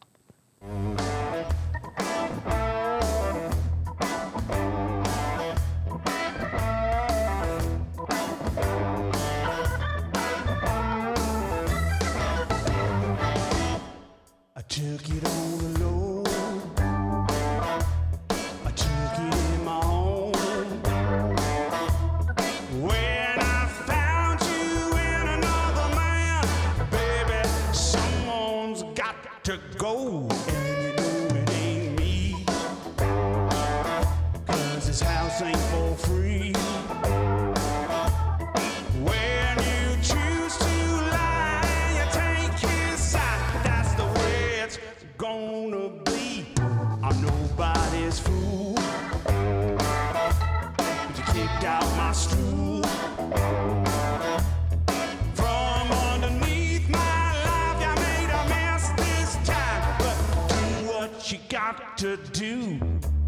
To do.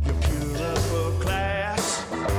You're pure upper class.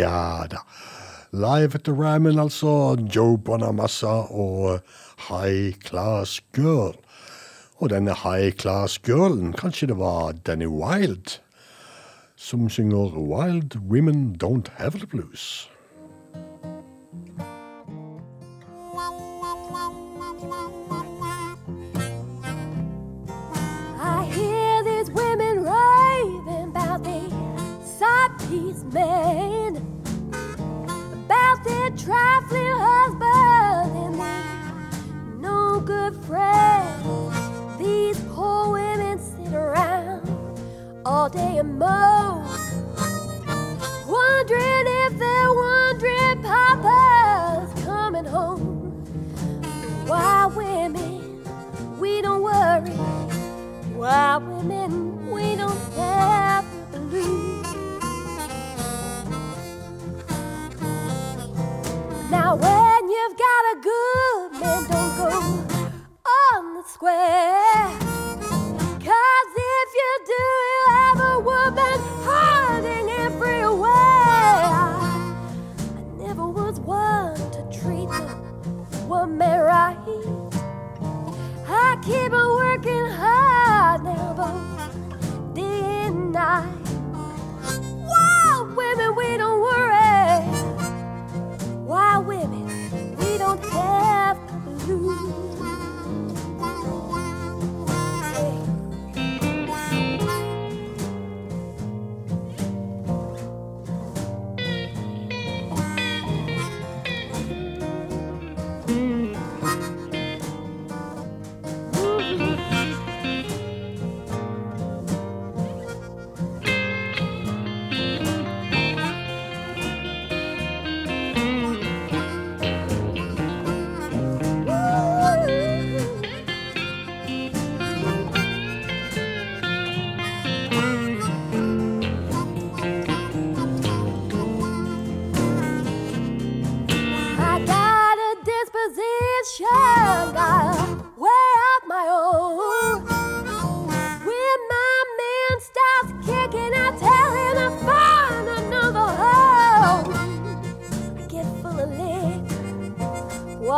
Ja da. Live at the Ramen, altså. Joe Bonamassa og High Class Girl. Og denne High Class Girlen, kanskje det var Danny Wild, som synger Wild Women Don't Have the Blues. Trifling husband and their no good friend. These poor women sit around all day and moan, wondering if their wandering papa's coming home. Why women, we don't worry. Why women, we don't have the blues. Now when you've got a good man, don't go on the square. Cause if you do, you'll have a woman hiding everywhere. I never was one to treat a woman right. I keep on working hard now, both day and night. Why, women, we don't worry. Why, women, we don't have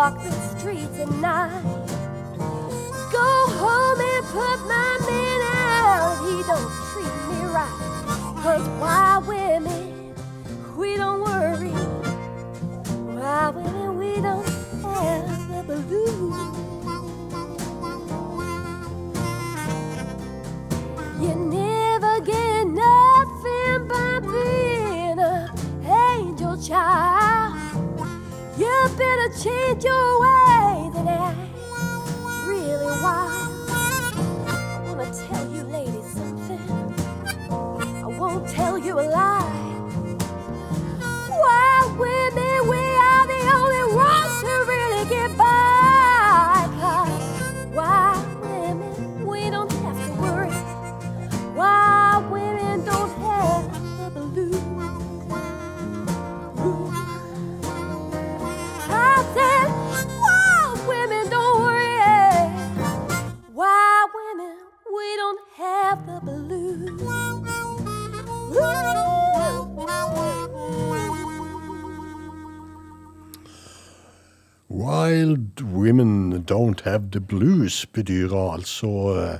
walk the streets at night. Go home and put my man out. He don't treat me right. Cause why women, we don't worry. Why women, Blues bedyrer altså eh,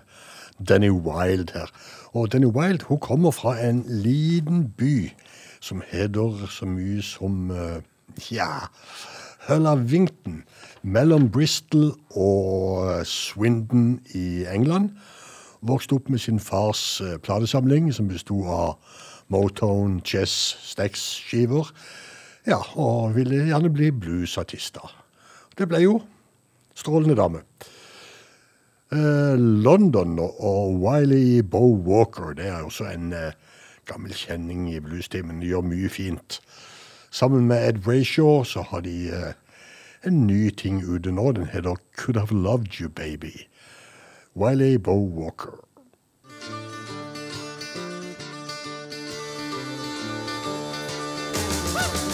Danny Wild her. Og Danny Wild hun kommer fra en liten by som heter så mye som eh, ja, Hullavington. Mellom Bristol og eh, Swindon i England. Vokste opp med sin fars platesamling, som besto av Motown, Chess, Stax-skiver. Ja, og ville gjerne bli bluesartister. Det ble jo strålende dame. Eh, London og Wiley Bo Walker. Det er også en eh, gammel kjenning i bluestimen. De gjør mye fint. Sammen med Ed Brayshaw så har de eh, en ny ting ute nå. Den heter Could Have Loved You Baby. Wiley Bo Walker. Woo!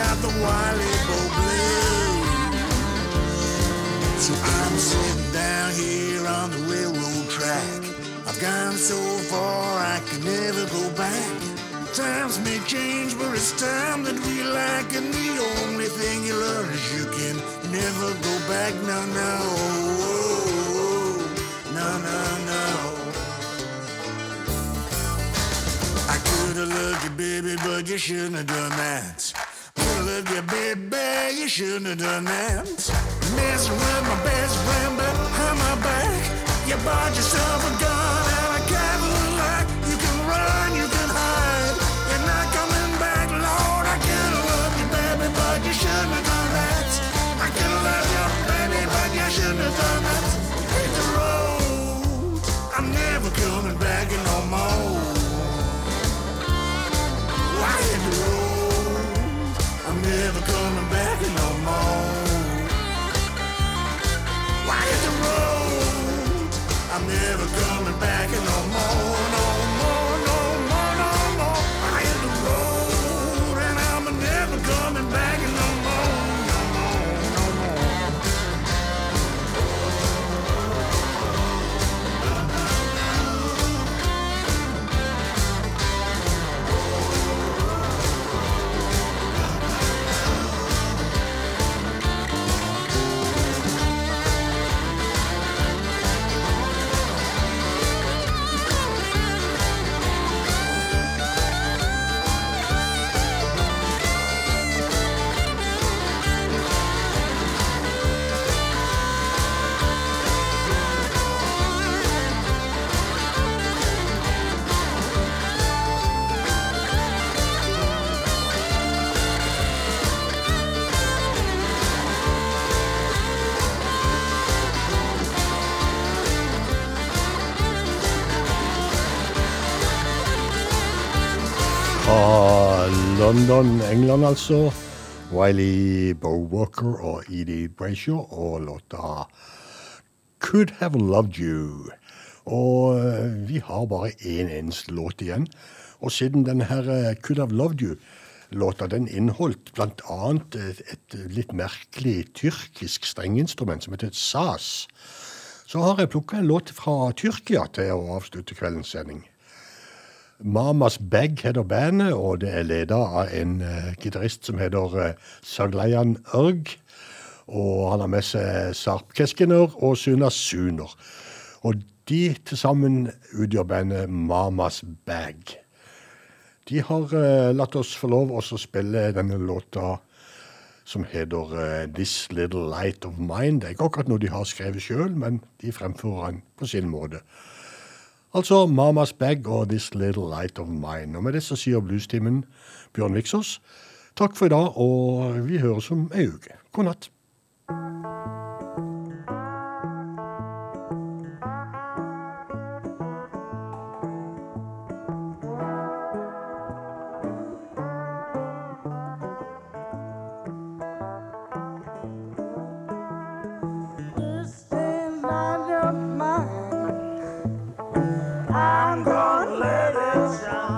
Got the Wally Bo blues. So I'm sitting down here on the railroad track. I've gone so far I can never go back. Times may change, but it's time that we lack. And the only thing you learn is you can never go back. No, no, no, no, no. I could have loved you, baby, but you shouldn't have done that. Loved you, baby, you shouldn't have done that. Messing with my best friend behind my back. You bought yourself a gun I'm never coming London, England altså. Wiley Bowwalker og Edie Brayshaw og låta Could Have Loved You. Og eh, vi har bare én eneste låt igjen. Og siden denne her eh, Could Have Loved You-låta den inneholdt bl.a. Et, et litt merkelig tyrkisk strengeinstrument som heter sas, så har jeg plukka en låt fra Tyrkia til å avslutte kveldens sending. Mamas Bag heter bandet, og det er ledet av en uh, gitarist som heter uh, Saglayan Ørg. Og han har med seg Sarp Keskener og Suna Suner. Og de til sammen utgjør bandet Mamas Bag. De har uh, latt oss få lov å spille denne låta som heter uh, This Little Light of Mine. Det er ikke akkurat noe de har skrevet sjøl, men de fremfører den på sin måte. Altså Mamas Bag og This Little Light of Mine. Og med det så sier bluestimen Bjørn Viksås takk for i dag, og vi høres om ei uke. God natt. I'm gonna let it shine.